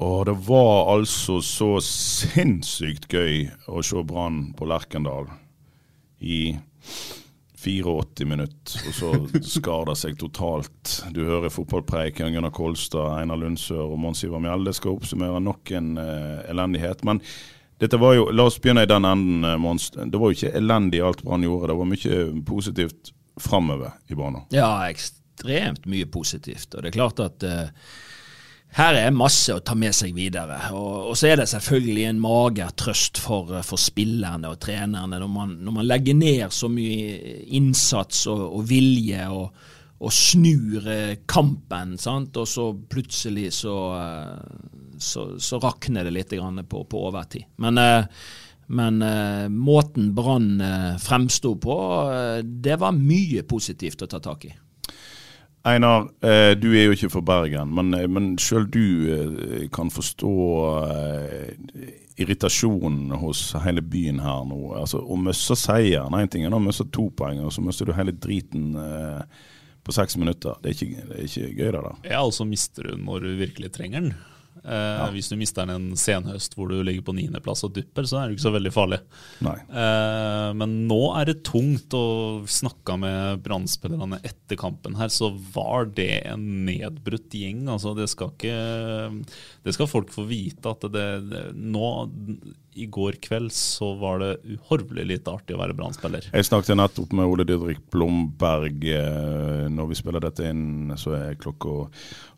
Og det var altså så sinnssykt gøy å se Brann på Lerkendal i 84 minutter, og så skar det seg totalt. Du hører fotballpreiken Gunnar Kolstad, Einar Lundsør og Mons Ivar Mjelde skal oppsummere nok en uh, elendighet. Men dette var jo, la oss begynne i den enden, eh, Mons. Det var jo ikke elendig alt Brann gjorde. Det var mye positivt framover i banen. Ja, ekstremt mye positivt. Og det er klart at eh, her er masse å ta med seg videre. Og, og så er det selvfølgelig en mager trøst for, for spillerne og trenerne når man, når man legger ned så mye innsats og, og vilje og, og snur eh, kampen, sant? og så plutselig så, eh, så, så rakner det litt på, på overtid. Men eh, men måten Brann fremsto på, det var mye positivt å ta tak i. Einar, eh, du er jo ikke fra Bergen, men, eh, men sjøl du eh, kan forstå irritasjonen hos hele byen her nå. Altså, Å miste seieren én ting er å miste to poeng, og så mister du hele driten på seks minutter. Det er ikke, det er ikke gøy, det der. Ja, og så mister du når du virkelig trenger den. Eh, Hvis du mister den en senhøst hvor du ligger på niendeplass og dupper, så er det ikke så veldig farlig. Eh, men nå er det tungt, og snakka med Brann-spillerne etter kampen her, så var det en nedbrutt gjeng. Altså, det skal ikke Det skal folk få vite at det, det Nå, i går kveld, så var det uhorvelig lite artig å være Brann-spiller. Jeg snakket nettopp med Ole Didrik Blomberg. eh, Når vi spiller dette inn, så er klokka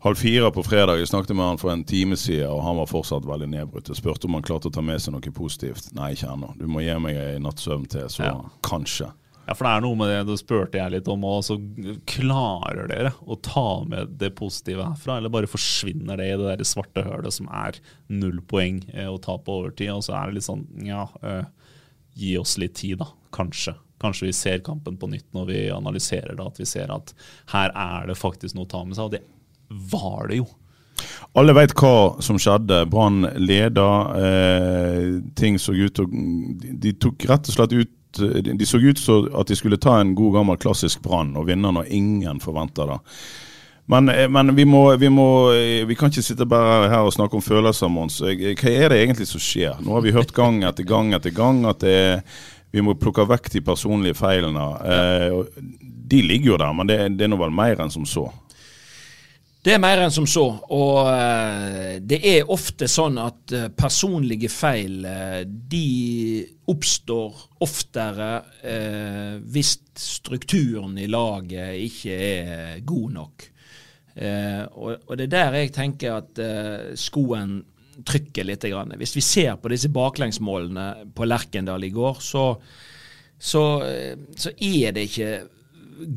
halv fire på fredag. Jeg snakket med han for en time siden, og han var fortsatt veldig nedbrutt. Jeg spurte om han klarte å ta med seg noe positivt. Nei, ikke ennå. Du må gi meg en natts søvn til, så Ja. kanskje. Ja, for det er noe med det, det spurte jeg litt om, og så klarer dere å ta med det positive herfra, eller bare forsvinner det i det der svarte hølet som er null poeng eh, å ta på overtid, og så er det litt sånn, ja, eh, gi oss litt tid da, kanskje. Kanskje vi ser kampen på nytt når vi analyserer det, at vi ser at her er det faktisk noe å ta med seg, og det var det jo. Alle vet hva som skjedde. Brann leda. Eh, ting så ut de, de tok rett og slett ut De så ut som at de skulle ta en god gammel klassisk Brann og vinne når ingen forventer det. Men, eh, men vi, må, vi, må, eh, vi kan ikke sitte bare her og snakke om følelser, Mons. Hva er det egentlig som skjer? Nå har vi hørt gang etter gang etter gang at det vi må plukke vekk de personlige feilene. Eh, de ligger jo der, men det, det er nå vel mer enn som så. Det er mer enn som så, og eh, det er ofte sånn at eh, personlige feil eh, de oppstår oftere hvis strukturen i laget ikke er god nok. Og, det er der jeg tenker at skoen trykker litt. Hvis vi ser på disse baklengsmålene på Lerkendal i går, så, så, så er det ikke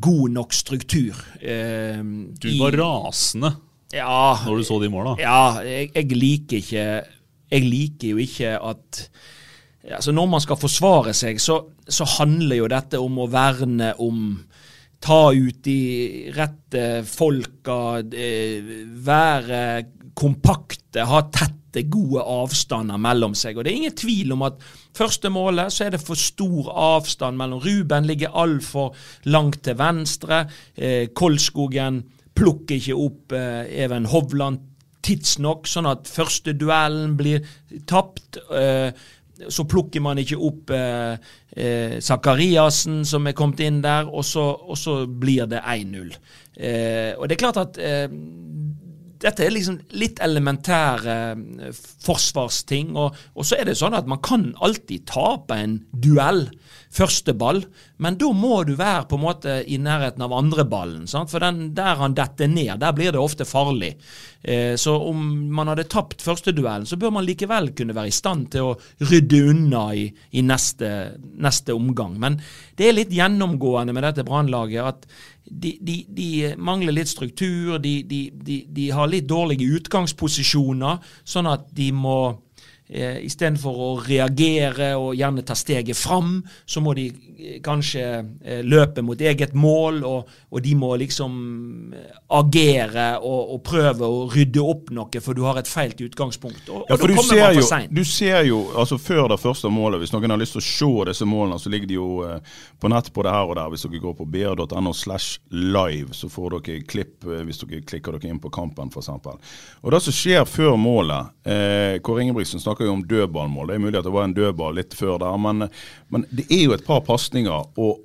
god nok struktur. Eh, Du i- var rasende ja, når du så de måla. ja, jeg, jeg liker ikke Jeg liker jo ikke at altså Når man skal forsvare seg, så, så handler jo dette om å verne om Ta ut de rette folka, være kompakte, ha tette, gode avstander mellom seg. Og Det er ingen tvil om at første målet så er det for stor avstand mellom Ruben ligger altfor langt til venstre. Eh, Kolskogen plukker ikke opp eh, Even Hovland tidsnok, sånn at første duellen blir tapt. Eh, så plukker man ikke opp eh, eh, Zakariassen, som er kommet inn der, og så, og så blir det 1-0. Eh, og det er klart at eh, dette er liksom litt elementære eh, forsvarsting. Og, og så er det sånn at man kan alltid tape en duell første ball, men da må du være på en måte i nærheten av andre ballen. Sant? For den, der han detter ned, der blir det ofte farlig. Eh, så om man hadde tapt første duellen, så bør man likevel kunne være i stand til å rydde unna i, i neste, neste, omgang. Men det er litt gjennomgående med dette brannlaget at de, de, de, mangler litt struktur, de, de har litt dårlige utgangsposisjoner, sånn at de må Eh, Istedenfor å reagere og gjerne ta steget fram, så må de eh, kanskje eh, løpe mot eget mål, og, og de må liksom eh, agere og, og, prøve å rydde opp noe, for du har et feilt utgangspunkt. Og, ja, for du ser, jo, du ser jo, altså før det første målet, hvis noen har lyst til å se disse målene, så ligger de jo eh, på nett på det her og der. Hvis dere går på br.no slash live, så får dere klipp hvis dere klikker dere inn på kampen, f.eks. Og det som skjer før målet, eh, Kåre Ingebrigtsen snakker snakker jo om dødballmål. Det er mulig at det var en dødball litt før der, men, men det er jo et par pasninger. Og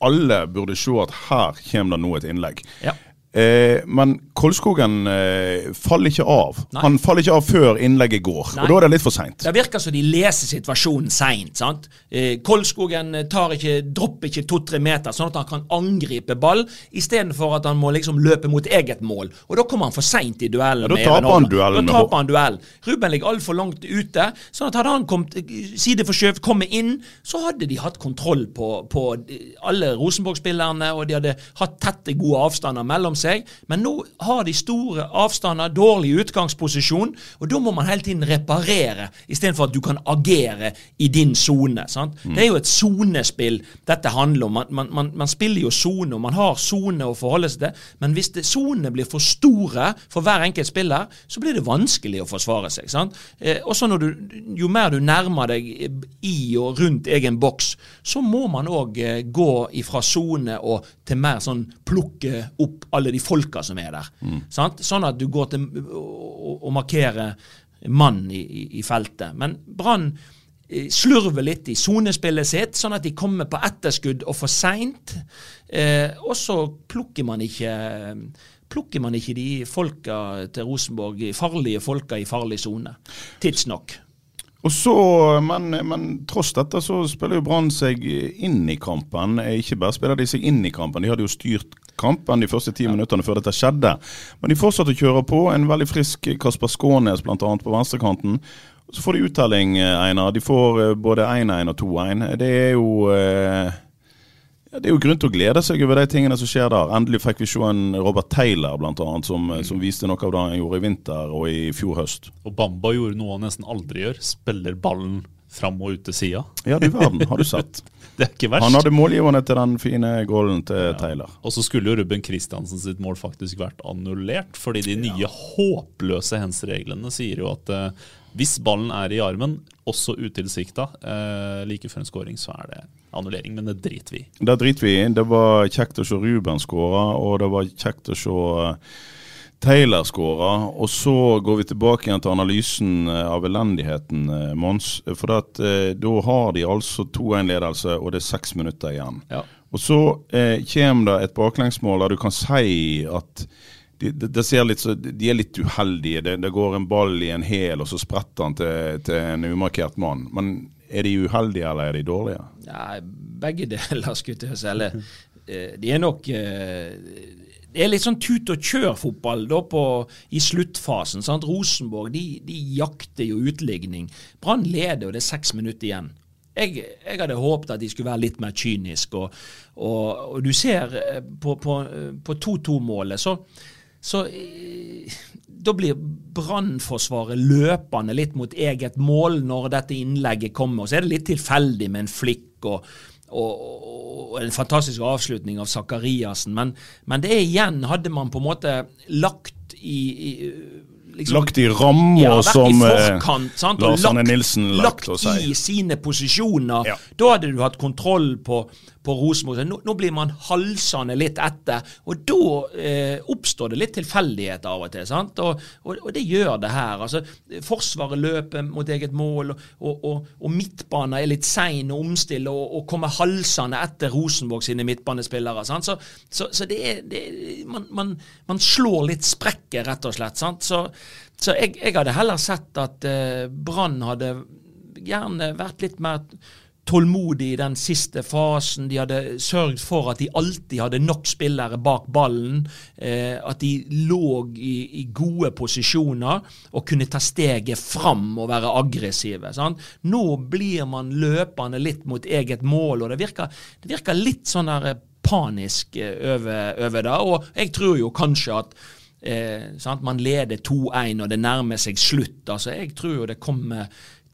alle burde se at her kommer det nå et innlegg. Ja. Eh, men Kolskogen eh, faller ikke av. Nei. Han faller ikke av før innlegget går. Nei. Og da er det litt for seint. Det virker som de leser situasjonen seint. Eh, Kolskogen eh, tar ikke, dropper ikke to-tre meter, sånn at han kan angripe ball, istedenfor at han må liksom løpe mot eget mål. Og da kommer han for seint i duellen. Ja, da taper han duellen. Da taper han duell. Ruben ligger altfor langt ute. sånn at hadde han kommet eh, sideforskjøvet, kommet inn, så hadde de hatt kontroll på, på alle Rosenborg-spillerne, og de hadde hatt tette, gode avstander mellom seg, men nå har de store avstander, dårlig utgangsposisjon, og da må man hele tiden reparere, istedenfor at du kan agere i din sone. Mm. Det er jo et sonespill dette handler om. Man, man, man, man spiller jo sone, og man har sone å forholde seg til, men hvis sonene blir for store for hver enkelt spiller, så blir det vanskelig å forsvare seg. sant? Eh, også når du, Jo mer du nærmer deg i og rundt egen boks, så må man òg eh, gå ifra sone og til mer sånn plukke opp alle de folka som er der. Mm. Sånn at du går til å markere mann i, i, i feltet. Men Brann eh, slurver litt i sonespillet sitt, sånn at de kommer på etterskudd og for seint. Eh, og så plukker man ikke plukker man ikke de folka til Rosenborg, farlige folka i farlig sone, tidsnok. Og så, men, men, tross dette så spiller jo Brann seg inn i kampen. Ikke bare spiller de seg inn i kampen, de hadde jo styrt kampen de første ti minuttene før dette skjedde. Men de fortsatte å kjøre på. En veldig frisk Kasper Skånes bl.a. på venstrekanten. Så får de uttelling, Einar. De får eh, både 1-1 og 2-1. Det er jo eh, ja, Det er jo grunn til å glede seg over de tingene som skjer der. Endelig fikk vi se en Robert Taylor blant annet, som, som viste noe av det han gjorde i vinter og i fjor høst. Og Bamba gjorde noe han nesten aldri gjør. Spiller ballen fram og ut til sida. Ja, du verden, har du sett. det er ikke verst. Han hadde målgiverne til den fine goalen til ja. Taylor. Og så skulle jo Ruben Kristiansen sitt mål faktisk vært annullert, fordi de nye ja. håpløse hens-reglene sier jo at eh, hvis ballen er i armen, også utilsikta, eh, like før en scoring, så er det annullering, men det driter vi i. Det driter vi i. Det var kjekt å se Ruben skåre, og det var kjekt å se Taylor skåra. Og så går vi tilbake igjen til analysen eh, av elendigheten, eh, Mons. For at, da har de altså 2-1-ledelse, og det er seks minutter igjen. Ja. Og så eh, kommer det et baklengsmål der du kan si at de, de, de, litt, de er litt uheldige. Det, det, går en ball i en hæl, og så spretter han til, til en umarkert mann. Men er de uheldige, eller er de dårlige? Nei, begge deler, skulle jeg si. Eller eh, de er nok eh, det er litt sånn tut og kjør-fotball i sluttfasen. sant? Rosenborg de, de jakter jo utligning. Brann leder, og det er seks minutter igjen. Jeg, jeg, hadde håpet at de skulle være litt mer kyniske. Og, og, og du ser eh, på 2-2-målet, så, så da blir Brannforsvaret løpende litt mot eget mål når dette innlegget kommer. Og så er det litt tilfeldig med en flikk og, og, og en fantastisk avslutning av Sakariassen. Men, men, det igjen Hadde man på en måte lagt i, i Liksom, lagt i rammer ja, som eh. Lars Arne Nilsen lagt, lagt i sine posisjoner. Ja. Da hadde du hatt kontroll på, på Rosenborg. Nå, nå blir man halsende litt etter, og da eh, oppstår det litt tilfeldighet av og til. sant? Og, og, og det gjør det her. altså Forsvaret løper mot eget mål, og, og, og midtbanen er litt sein å omstille og kommer halsende etter Rosenborg sine midtbanespillere. sant? Så, så, så det er, det man, man, man, slår litt sprekker, rett og slett. sant? Så, så jeg, jeg, hadde heller sett at eh, Brann hadde gjerne vært litt mer tålmodig i den siste fasen. De hadde sørget for at de alltid hadde nok spillere bak ballen. Eh, at de lå i, i, gode posisjoner og kunne ta steget fram og være aggressive. Sant? Nå blir man løpende litt mot eget mål, og det virker, det virker litt sånn der eh, panisk eh, over, over det. Og jeg tror jo kanskje at Eh, man leder 2-1 og det nærmer seg slutt. altså Jeg tror jo det kommer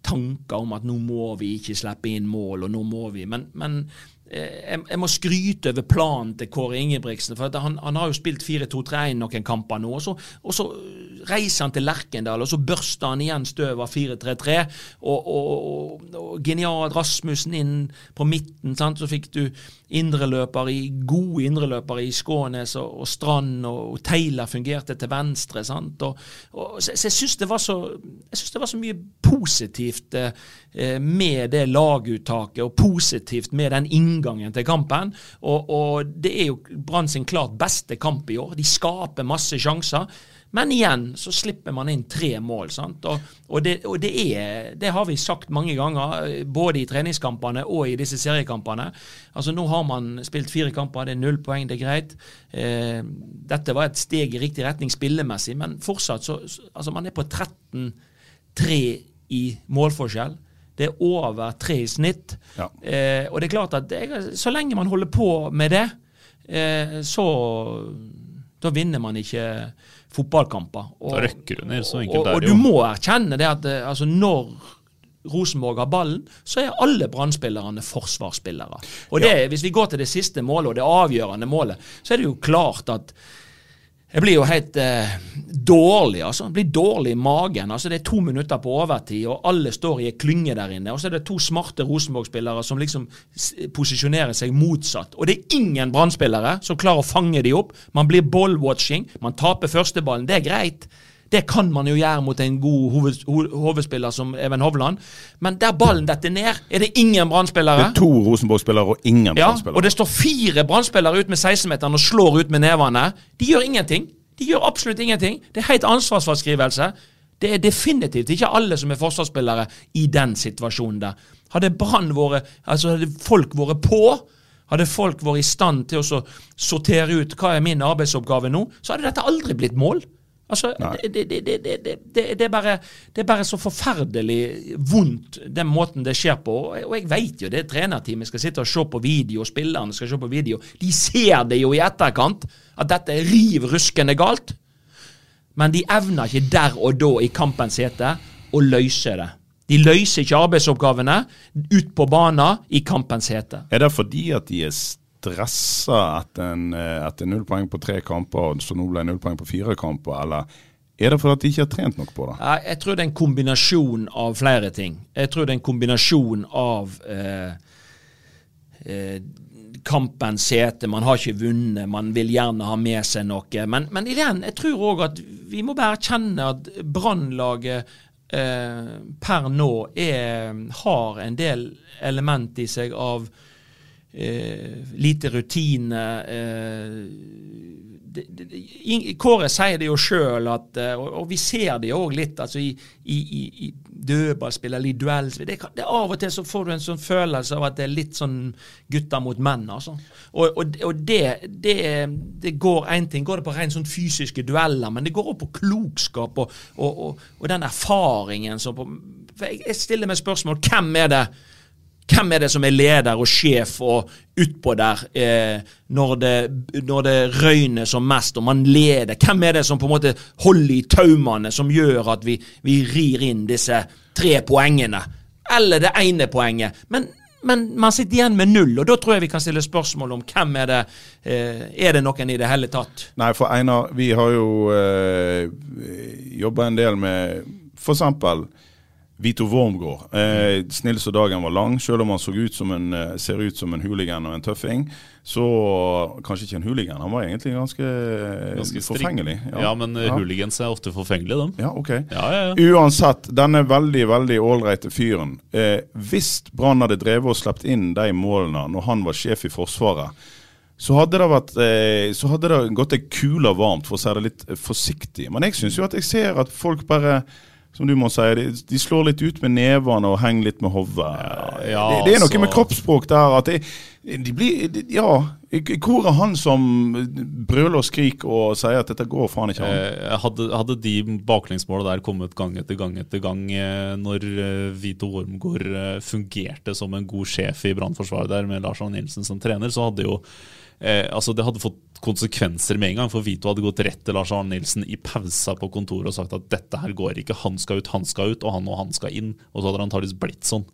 tanker om at nå må vi ikke slippe inn mål, og nå må vi. Men, men eh, jeg, må skryte over planen til Kåre Ingebrigtsen. for han, han, har jo spilt 4-2-3-1 noen kamper nå. Og så, og så, reiser han til Lerkendal, og så børster han igjen støv av 4-3-3. Og, og, og, genialt Rasmussen inn på midten. Sant? Så fikk du indreløpere i, gode indreløpere i Skånes og, og Strand, og, og, Taylor fungerte til venstre. sant? Og, og så, så, jeg syns det, det, var så mye positivt eh, med det laguttaket, og positivt med den inngangen til kampen. Og, og det er jo Brann sin klart beste kamp i år. De skaper masse sjanser. Men igjen så slipper man inn tre mål. sant? Og, og, det, og det, er, det, har vi sagt mange ganger, både i treningskampene og i disse seriekampene. Altså Nå har man spilt fire kamper, det er null poeng, det er greit. Eh, dette var et steg i riktig retning spillemessig, men fortsatt så altså Man er på 13-3 i målforskjell. Det er over tre i snitt. Ja. Eh, og det er klart at det, så lenge man holder på med det, eh, så da vinner man ikke fotballkamper. Og, da røkker du ned, så enkelt og, og, og du må erkjenne det at eh, altså, når Rosenborg har ballen, så er alle brann forsvarsspillere. Og det, ja. Hvis vi går til det siste målet, og det avgjørende målet, så er det jo klart at jeg blir jo helt eh, dårlig, altså. Jeg blir dårlig i magen. altså Det er to minutter på overtid, og alle står i en klynge der inne. Og så er det to smarte Rosenborg-spillere som liksom posisjonerer seg motsatt. Og det er ingen brann som klarer å fange de opp. Man blir ball-watching, man taper førsteballen. Det er greit. Det kan man jo gjøre mot en god hovedspiller som Even Hovland. Men der ballen detter ned, er det ingen brann Det er to Rosenborg-spillere og ingen ja, brann Og det står fire brann ut med 16-meteren og slår ut med nevene. De gjør ingenting. De gjør absolutt ingenting. Det er helt ansvarsfraskrivelse. Det er definitivt ikke alle som er forsvarsspillere i den situasjonen der. Hadde Brann vært Altså, hadde folk vært på, hadde folk vært i stand til å sortere ut hva er min arbeidsoppgave nå, så hadde dette aldri blitt mål. Altså, det, det, det, det, er bare, det er bare så forferdelig vondt, den måten det skjer på. Og jeg vet jo det trenerteamet skal sitte og se på video, spillerne skal se på video. De ser det jo i etterkant, at dette er riv ruskende galt. Men de evner ikke der og da i kampens hete å løse det. De løser ikke arbeidsoppgavene ut på banen i kampens hete. Er det fordi at de er stressa at, en, det er null poeng på tre kamper, så nå ble null poeng på fire kamper, eller er det fordi de ikke har trent nok på det? Jeg tror det er en kombinasjon av flere ting. Jeg tror det er en kombinasjon av eh, eh, kampens hete. Man har ikke vunnet, man vil gjerne ha med seg noe. Men, men igjen, jeg tror òg at vi må bare erkjenne at Brannlaget eh, per nå er, har en del element i seg av eh, lite rutine. Eh, Kåre sier det jo sjøl, eh, og, og, vi ser det jo òg litt altså i, i, i dødballspill eller i duellspill. Det, det, Av og til så får du en sånn følelse av at det er litt sånn gutter mot menn. altså. Og, og, og det, det, det, går én ting, går det på rent sånn fysiske dueller, men det går òg på klokskap og, den erfaringen som på, jeg stiller meg spørsmål hvem er det hvem er det som er leder og sjef og utpå der eh, når, det, når det røyner som mest og man leder? Hvem er det som på en måte holder i taumene, som gjør at vi, vi rir inn disse tre poengene? Eller det ene poenget. Men, men, man sitter igjen med null, og da tror jeg vi kan stille spørsmål om hvem er det eh, Er det noen i det hele tatt? Nei, for Einar, vi har jo eh, jobba en del med f.eks Vito Wormgård. Eh, snill så dagen var lang, selv om han ut som en, eh, ser ut som en hooligan og en tøffing. Så kanskje ikke en hooligan, han var egentlig ganske, Ganske forfengelig. Ja, men eh, Ja. hooligans er ofte forfengelige, de. Ja, ok. Ja, ja, ja. Uansett, denne veldig veldig ålreite fyren. Eh, hvis Brann hadde drevet og sluppet inn de målene når han var sjef i Forsvaret, så hadde det, vært, eh, så hadde det gått ei kule varmt, for å si det litt eh, forsiktig. Men jeg syns jo at jeg ser at folk bare som du må si, de, de slår litt ut med nevene og henger litt med hodet. ja, det, det er noe så. med kroppsspråk der at det, de blir de, Ja. Hvor er han som brøler og skriker og sier at dette går faen ikke an? Eh, Hadde, hadde de baklengsmåla der kommet gang etter gang etter gang eh, når eh, Vito Wormgård eh, fungerte som en god sjef i brannforsvaret der med Lars Arne Nilsen som trener, så hadde jo eh, altså det hadde fått konsekvenser med en gang. For Vito hadde gått rett til Lars Arne Nilsen i pausa på kontoret og sagt at dette her går ikke, han skal ut, han skal ut, og han og han skal inn. Og så hadde det antakeligvis blitt sånn.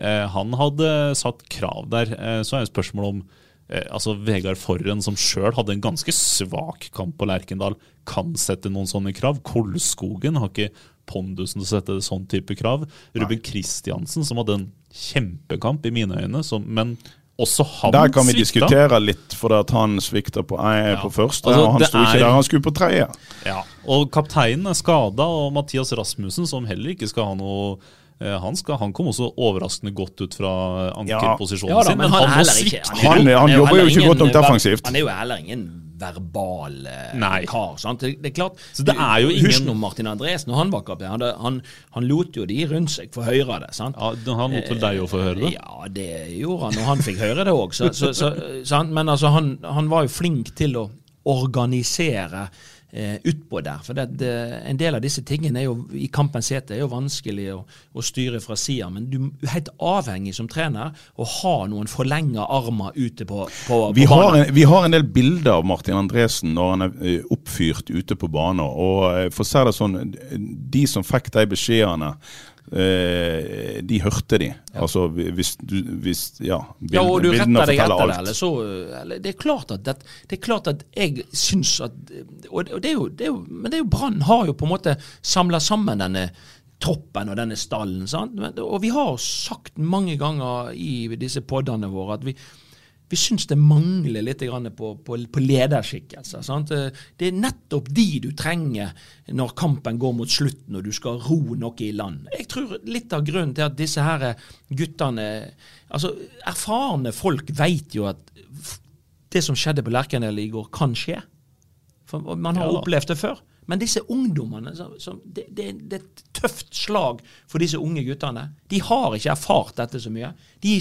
Eh, han hadde satt krav der. Eh, så er det spørsmålet om eh, altså Vegard Forren, som sjøl hadde en ganske svak kamp på Lerkendal, kan sette noen sånne krav. Kolskogen har ikke pondusen til å sette sånn type krav. Ruben Kristiansen, som hadde en kjempekamp i mine øyne, som, men også han svikta. Der kan vi svikta. diskutere litt, for at han svikta på, eh, Ja. på første. Altså, og han sto ikke er- der, han skulle på tredje. Ja, og kapteinen er skada, og Mathias Rasmussen, som heller ikke skal ha noe eh, han, skal, han kom også overraskende godt ut fra ankerposisjonen Ja da, sin, men men han han Han- han er jobber jo ikke godt nok defensivt. Han er jo heller ingen verbal eh, Nei. kar. sant? Det, det er klart, Så det er jo ingen- Husk nå Martin Andresen, når han var kaptein. Han, han, han lot jo de rundt seg få høre det. sant? Ja, han lot vel deg òg få høre det? Ja, det gjorde han, og han fikk høre det òg. Så, så, så, sant? Men altså, han, han var jo flink til å organisere eh, utpå der. For det, det, en del av disse tingene er jo, i kampens hete er jo vanskelig å, å styre fra sida. Men du er helt avhengig som trener å ha noen forlenga armer ute på, på, Vi på har, banen. en, vi har en del bilder av Martin Andresen når han er eh, oppfyrt ute på banen. Og eh, for å si det sånn, de som fikk de beskjedene, eh, de hørte de. Altså hvis du hvis, Ja, bild, Ja, og du retter deg etter alt. det. Eller så, eller, det, er klart at det, det er klart at jeg syns at Og det, er jo, det er jo, men det er jo Brann har jo på en måte samla sammen denne troppen og denne stallen. sant? Og vi har sagt mange ganger i disse podene våre at vi, vi syns det mangler litt på, på, på lederskikkelser. sant? Det er nettopp de du trenger når kampen går mot slutten og du skal ro noe i land. Jeg tror litt av grunnen til at disse her guttene altså Erfarne folk vet jo at det som skjedde på Lerkendal i går, kan skje. For man har opplevd det før. Men disse ungdommene som, som, det, det, det er et tøft slag for disse unge guttene. De har ikke erfart dette så mye. De,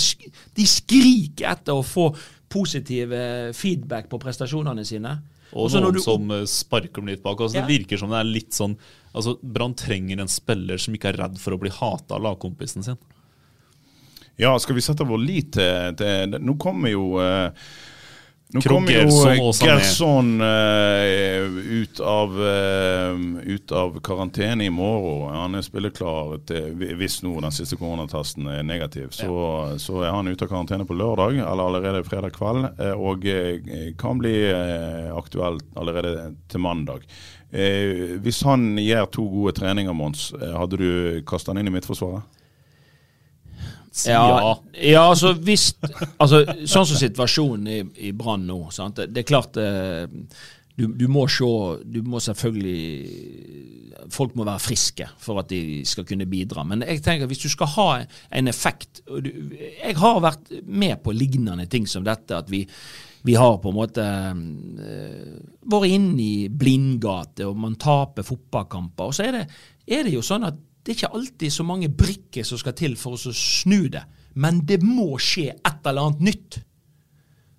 de skriker etter å få positiv eh, feedback på prestasjonene sine. Og Også noen du- som eh, sparker dem litt bak. Altså, Ja. Det virker som det er litt sånn altså Brann trenger en spiller som ikke er redd for å bli hata av lagkompisen sin. Ja, skal vi sette vår lit til, til Nå kommer jo eh, nå kommer jo Gerson eh, ut, av, uh, ut av karantene i morgen. Han er spilleklar til Hvis nå den siste koronatesten er negativ, så, så er han ute av karantene på lørdag, eller allerede fredag kveld. eh, Og kan bli aktuelt allerede til mandag. Uh, Hvis han gjør to gode treninger, Mons, hadde du kastet han inn i Midtforsvaret? Si Ja, ja. altså hvis altså, Sånn som situasjonen i, i Brann nå. Sant? Det, er klart eh, du, du må se Du må selvfølgelig Folk må være friske for at de skal kunne bidra. Men jeg tenker hvis du skal ha en effekt du, Jeg har vært med på lignende ting som dette. At vi, vi har på en måte øh, vært inne i blindgate, og man taper fotballkamper. Og så er det, er det jo sånn at det er ikke alltid så mange brikker som skal til for oss å snu det. Men det må skje et eller annet nytt.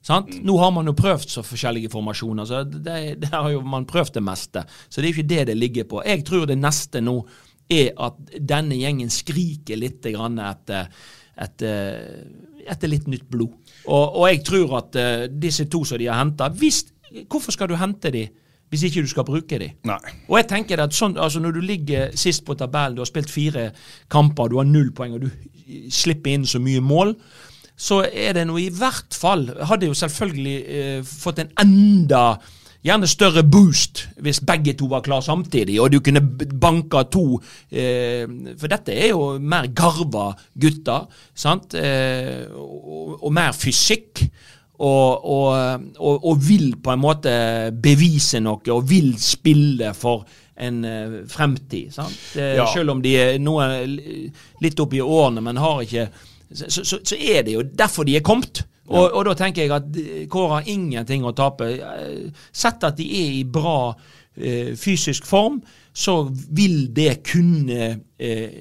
Sant? Nå har man jo prøvd så forskjellige formasjoner, så det, det har jo man prøvd det meste. Så det er ikke det det ligger på. Jeg tror det neste nå er at denne gjengen skriker litt grann etter, etter, etter litt nytt blod. Og, og jeg tror at eh, disse to som de har henta Hvorfor skal du hente de hvis ikke du skal bruke de? Nei. Og jeg tenker at sånn, altså Når du ligger sist på tabellen, du har spilt fire kamper, du har null poeng og du slipper inn så mye mål, så er det noe i hvert fall Hadde jo selvfølgelig eh, fått en enda gjerne større boost hvis begge to var klar samtidig, og du kunne banka to eh, For dette er jo mer garva gutter, sant? Eh, og, og mer fysikk. Og, og, og, og vil på en måte bevise noe, og vil spille for en eh, fremtid. Sant? Ja. Selv om de er noe litt oppi årene, men har ikke så, så, så er det jo derfor de er kommet. Og, og da tenker jeg at eh, Kåre har ingenting å tape. Eh, Sett at de er i bra fysisk form, så vil det kunne eh,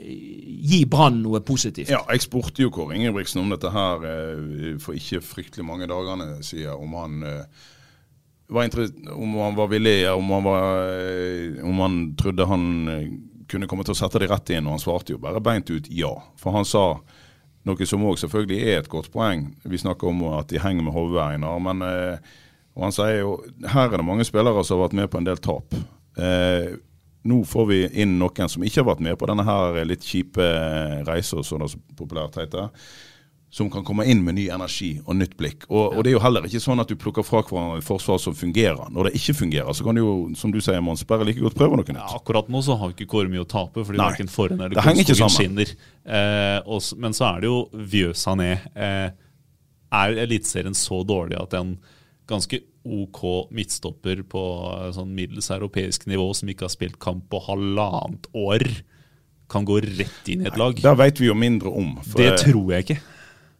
gi Brann noe positivt. Ja, jeg spurte jo Kåre Ingebrigtsen om dette her eh, for ikke fryktelig mange dagene siden. Om han, eh, om han var villig, om han, var, eh, om han trodde han kunne komme til å sette det rett inn. Og han svarte jo bare beint ut ja. For han sa noe som òg selvfølgelig er et godt poeng. Vi snakker om at de henger med hodeeinar. Men eh, og han sier jo her er det mange spillere som har vært med på en del tap. Eh, nå får vi inn noen som ikke har vært med på denne her litt kjipe reisa, som det så populært heter. Som kan komme inn med ny energi og nytt blikk. Og, og det er jo heller ikke sånn at du plukker fra hverandre et forsvar som fungerer. Når det ikke fungerer, så kan du jo, som du sier, Mons, bare like godt prøve noe nytt. Ja, akkurat nå så har ikke Kåre mye å tape, fordi verken forhen eller Kongsskogen skinner. Eh, og men så er det jo Vjøsa ned. Eh, er Eliteserien så dårlig at en ganske OK midtstopper på eh, sånn middels europeisk nivå, som ikke har spilt kamp på halvannet år, kan gå rett inn i et lag? Der vet vi jo mindre om. for- Det tror jeg ikke.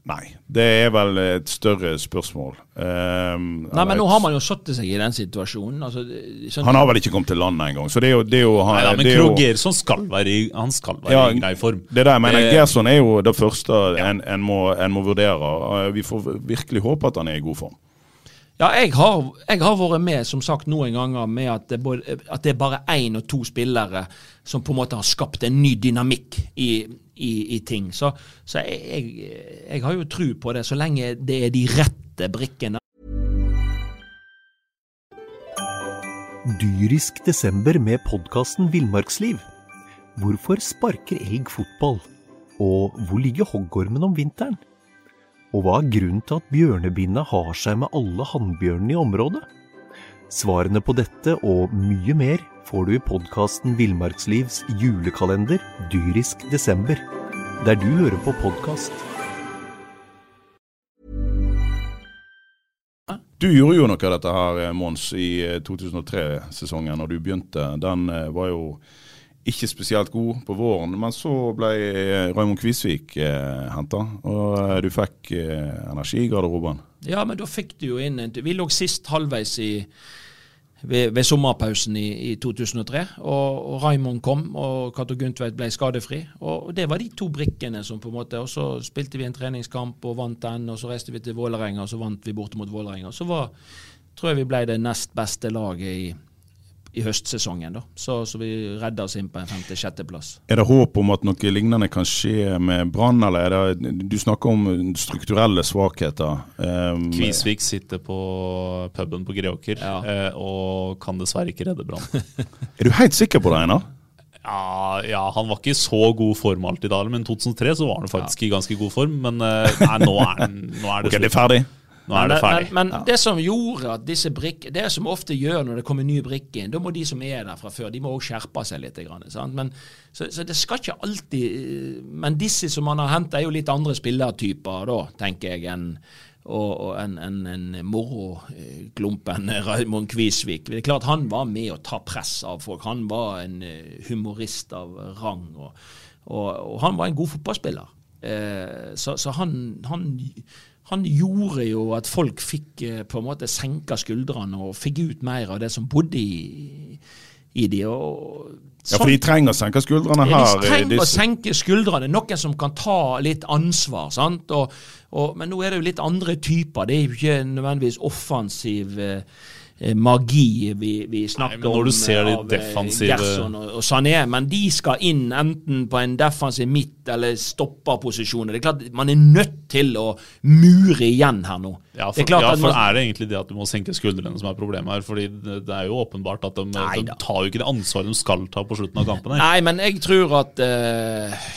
Nei, det er vel et større spørsmål. Um, Nei, men nå har man jo satt seg i den situasjonen. Altså, sånn, Han har vel ikke kommet til landet engang, så det er jo, det er jo han, Nei, da, men Krog Gerson skal være i, han skal være Ja, i grei form. Det der, men Det- Gerson er jo det første en, en, må, en må vurdere. Uh, Vi får virkelig håpe at han er i god form. Ja, jeg har, jeg har vært med som sagt noen ganger med at det, både, at det er bare én og to spillere som på en måte har skapt en ny dynamikk i, i, i ting. Så, så jeg, jeg, jeg har jo tro på det, så lenge det er de rette brikkene. Dyrisk desember med podkasten Villmarksliv. Hvorfor sparker elg fotball? Og hvor ligger hoggormen om vinteren? Og hva er grunnen til at bjørnebinna har seg med alle hannbjørnene i området? Svarene på dette og mye mer får du i podkasten Villmarkslivs julekalender Dyrisk desember, der du hører på podkast. Du gjorde jo noe av dette her, eh, Mons, i eh, 2003-sesongen, når du begynte. Den eh, var jo ikke spesielt god på våren, men så ble Raymond Kvisvik eh, henta, og eh, du fikk eh, energi i garderoben. Ja, men da fikk du jo inn en Vi lå sist halvveis i ved, ved sommerpausen i, i 2003, og, og Raymond kom, og Cato Gundtveit ble skadefri. Og, og det var de to brikkene som på en måte Og så spilte vi en treningskamp og vant den, og så reiste vi til Vålerenga, og så vant vi borte mot Vålerenga. Så var, tror jeg vi ble det nest beste laget i, i høstsesongen, da. Så, så vi redder oss inn på en femte-sjetteplass. Er det håp om at noe lignende kan skje med Brann, eller er det Du snakker om strukturelle svakheter. Um, Kvisvik sitter på puben på Greåker Ja. eh, og kan dessverre ikke redde Brann. Er du helt sikker på det, Einar? Ja, ja, han var ikke i så god form alltid da, men i 2003 så var han faktisk i ganske god form. Men eh, nei, nå er, han, nå er det Ok, det er ferdig. Nå er det ferdig. Men, men det som gjorde at disse brikkene Det som ofte gjør når det kommer nye brikker inn, da må de som er der fra før, de må også skjerpe seg litt. Grann, sant? Men, så, så det skal ikke alltid eh, Men disse som man har henta, er jo litt andre spillertyper, da, tenker jeg, enn og, en, en, en moroklumpen Raymond Kvisvik. Det er klart Han var med å ta press av folk. Han var en eh, humorist av rang. Og, og, og han var en god fotballspiller. Eh, så så han, han, han gjorde jo at folk fikk eh, på en måte senka skuldrene og fikk ut mer av det som bodde i, i de. Og, Ja, for de trenger å senke skuldrene ja, her. de trenger å senke skuldrene. Noen som kan ta litt ansvar. sant? Og, og, men nå er det jo litt andre typer. Det er jo ikke nødvendigvis offensiv eh, magi vi, vi snakker Nei, når om du ser de eh, eh, defensive- Gerson og, og Sané. Men de skal inn enten på en defensiv midt- eller stopperposisjon. Det er klart Man er nødt til å mure igjen her nå. Ja, det for, er klart ja, for man, er det egentlig det at du må senke skuldrene som er problemet her? Fordi det, er jo åpenbart at de, de tar jo ikke det ansvaret de skal ta på slutten av kampen. her. Nei, men jeg tror at uh,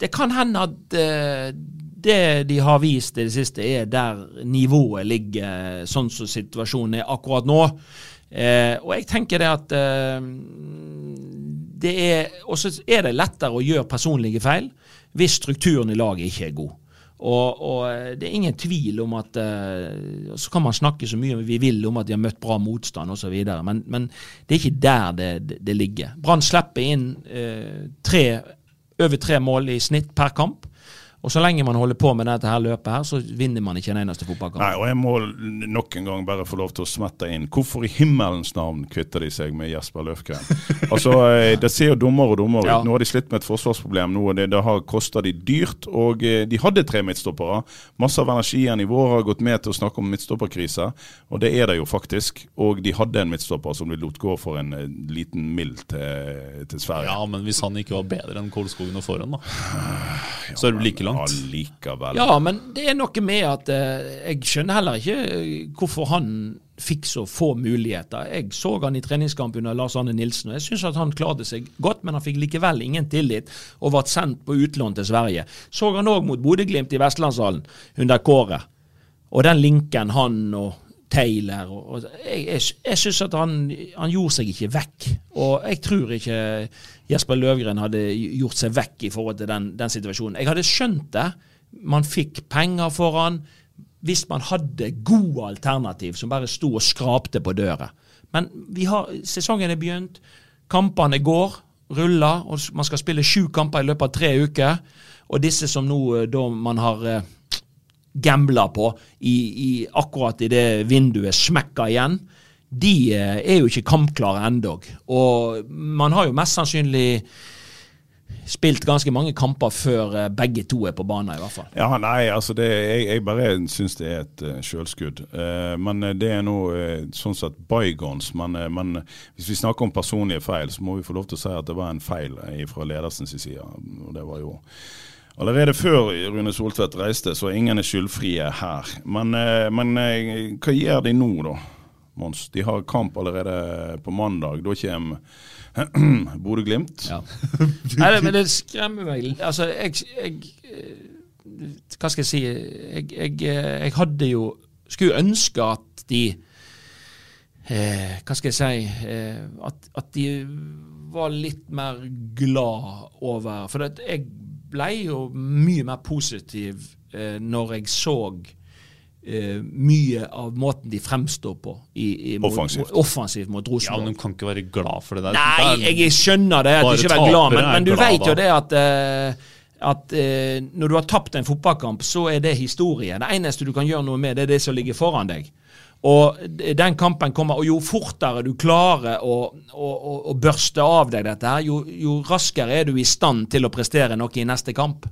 Det kan hende at eh, det de har vist i det siste, er der nivået ligger, sånn som situasjonen er akkurat nå. Eh, og jeg tenker det at eh, det er Og så er det lettere å gjøre personlige feil hvis strukturen i laget ikke er god. Og, og, eh, det er ingen tvil om at uh, Så kan man snakke så mye vi vil om at de har møtt bra motstand osv., men, men det er ikke der det, det, ligger. Brann slipper inn uh, tre, over tre mål i snitt per kamp. Og så lenge man holder på med dette her løpet, her, så vinner man ikke en eneste fotballkamp. Nei, og Jeg må nok en gang bare få lov til å smette inn. Hvorfor i himmelens navn kvitter de seg med Jesper Løfgren? altså, eh, Det ser jo dummere og dummere ut. Ja. Nå har de slitt med et forsvarsproblem. nå, Det, det har kosta de dyrt. og eh, De hadde tre midtstoppere. Masse av energien i vår har gått med til å snakke om midtstopperkrise, og det er det jo faktisk. Og de hadde en midtstopper som de lot gå for en eh, liten mild til, til Sverige. Ja, men hvis han ikke var bedre enn Kolskogen og Foran, da, så er det like langt. Allikevel. Ja, men det er noe med at eh, jeg skjønner heller ikke eh, hvorfor han fikk så få muligheter. Jeg så han i treningskamp under Lars Arne Nilsen, og jeg syns han klarte seg godt, men han fikk likevel ingen tillit og ble sendt på utlån til Sverige. Så han òg mot Bodø-Glimt i Vestlandshallen under Kåre. Og den linken han og Taylor og, og Jeg, jeg, jeg syns at han, han, gjorde seg ikke vekk. Og jeg tror ikke Jesper Løvgren hadde gjort seg vekk i forhold til den, den situasjonen. Jeg hadde skjønt det. Man fikk penger for han hvis man hadde gode alternativ som bare sto og skrapte på døra. Men har, sesongen er begynt, kampene går, ruller, og man skal spille sju kamper i løpet av tre uker. Og disse som nå eh, da man har eh, gambler på i, i akkurat i det vinduet smekker igjen, de eh, er jo ikke kampklare endog. Og man har jo mest sannsynlig spilt ganske mange kamper før eh, begge to er på banen, i hvert fall. Ja, nei, altså det, jeg, jeg bare syns det er et uh, sjølskudd. Uh, men det er nå uh, sånn sett bygons. Men, men, hvis vi snakker om personlige feil, så må vi få lov til å si at det var en feil fra ledelsens side. Og det var jo Allerede før Rune Soltvedt reiste, så ingen er skyldfrie her. Men, eh, men eh, hva gjør de nå, da, Mons? De har kamp allerede på mandag. Da kommer Bodø-Glimt. Ja. Nei, men det skremmer meg. Altså, jeg, jeg eh, Hva skal jeg si? Jeg, jeg, jeg hadde jo Skulle ønske at de eh, Hva skal jeg si? Eh, at, at, de var litt mer glad over For jeg ble jo mye mer positiv eh, når jeg så eh, mye av måten de fremstår på. I, i, offensivt. Mot, offensivt mot Rosenborg. Ja, men Du kan ikke være glad for det der. Nei, jeg skjønner det, at du ikke er glad, men, men du vet jo det at eh, at eh, når du har tapt en fotballkamp, så er det historie. Det eneste du kan gjøre noe med, det er det som ligger foran deg. Og den kampen kommer, og jo fortere du klarer å, å, å børste av deg dette, her, jo, jo, raskere er du i stand til å prestere noe i neste kamp.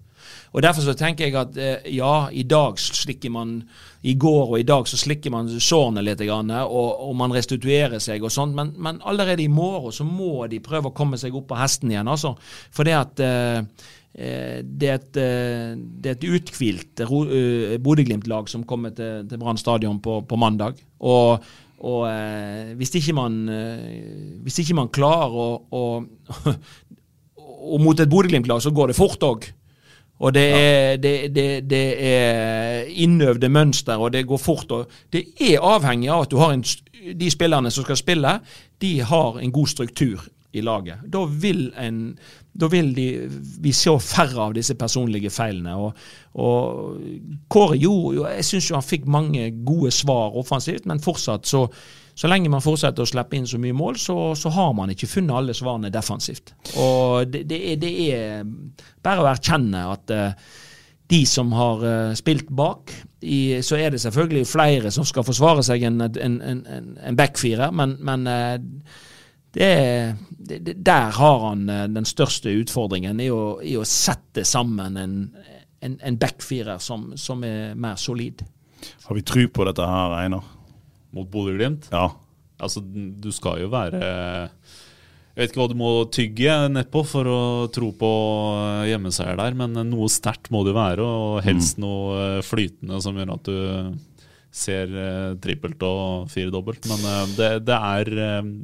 Og Derfor så tenker jeg at eh, ja, i dag slikker man I går og i dag så slikker man sårene litt, og, og, man restituerer seg og sånt, men, men, allerede i morgen så må de prøve å komme seg opp på hesten igjen. altså. For det at eh, Eh, det er et, det er et uthvilt Bodø-Glimt-lag som kommer til, til Brann stadion på, på, mandag. Og, og hvis, ikke man, hvis ikke man klarer å, å Og mot et Bodø-Glimt-lag så går det fort òg. Og det er, det, det, det er, innøvde mønster, og det går fort. og Det er avhengig av at du har en, de spillerne som skal spille, de har en god struktur i laget. Da vil, en, da vil de, vi se færre av disse personlige feilene. Og, og Kåre gjorde jo Jeg syns han fikk mange gode svar offensivt, men fortsatt så så lenge man fortsetter å slippe inn så mye mål, så, så har man ikke funnet alle svarene defensivt. Og det, det, er, det er, bare å erkjenne at uh, de som har uh, spilt bak, i, så er det selvfølgelig flere som skal forsvare seg en, en, en, en backfirer, men, men uh, det, det, der har han den største utfordringen, i å, i å sette sammen en, en, en backfirer som, som, er mer solid. Har vi tru på dette her, Einar? Mot Bodø-Glimt? Ja. Altså, du skal jo være Jeg vet ikke hva du må tygge nedpå for å tro på hjemmeseier der, men noe sterkt må det være, og helst mm. noe flytende som gjør at du ser trippelt og firedobbelt. Men det, det, er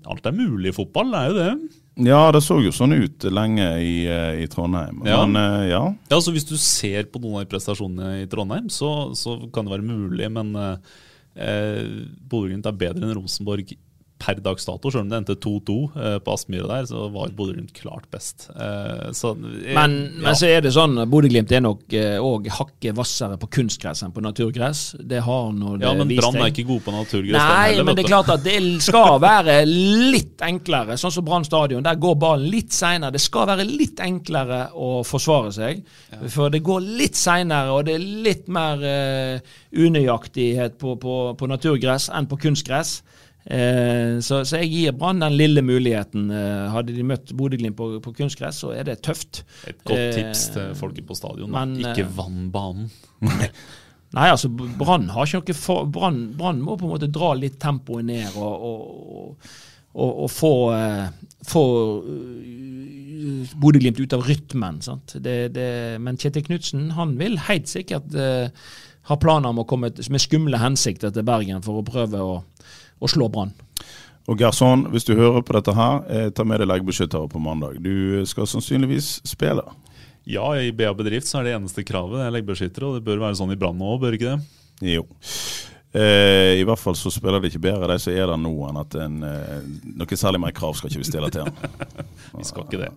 Alt er mulig i fotball, det er jo det. Ja, det så jo sånn ut lenge i, eh, i Trondheim. Ja. Men eh, ja. Ja, altså Hvis du ser på noen av prestasjonene i Trondheim, så, så kan det være mulig, men eh, eh, Bodø-Glimt er bedre enn Rosenborg per dags dato. Selv om det endte 2-2 eh, på Aspmyra der, så var Bodø-Glimt klart best. Eh, så, eh, Men, ja. men så er det sånn Bodø-Glimt er nok òg hakket hvassere på kunstgress enn på naturgress. Det har nå det ja, men Brann er ikke gode på naturgress. Nei, heller, men det er klart at det skal være litt enklere. Sånn som Brann stadion. Der går ballen litt seinere. Det skal være litt enklere å forsvare seg. For det går litt seinere, og det er litt mer unøyaktighet på, på, på naturgress enn på kunstgress. Eh, så, så jeg gir Brann den lille muligheten. Eh, hadde de møtt Bodø-Glimt på, på kunstgress, så er det tøft. Et godt Eh, tips til folket på stadion. men, ikke vann banen. Nei, altså Brann har ikke noe for, Brann, Brann må på en måte dra litt tempoet ned og, og, og, og få, få uh, Bodø-Glimt ut av rytmen. Sant? Det, det, men Kjetil Knutsen han vil helt sikkert eh, ha planer om å komme med skumle hensikter til Bergen for å prøve å, å slå Brann. Og Gerson, hvis du hører på dette her, eh, ta med deg leggbeskyttere på mandag. Du skal sannsynligvis spille. Ja, i BA Bedrift så er det eneste kravet det er leggbeskyttere, og det bør være sånn i Brann òg, bør ikke det? Jo. Eh, I hvert fall så spiller det ikke bedre de som er der nå, enn at en, eh, noe særlig mer krav skal ikke vi stille til han. Vi skal ikke det.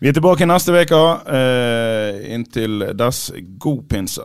Vi er tilbake neste uke. Eh, inntil dess, god pinse.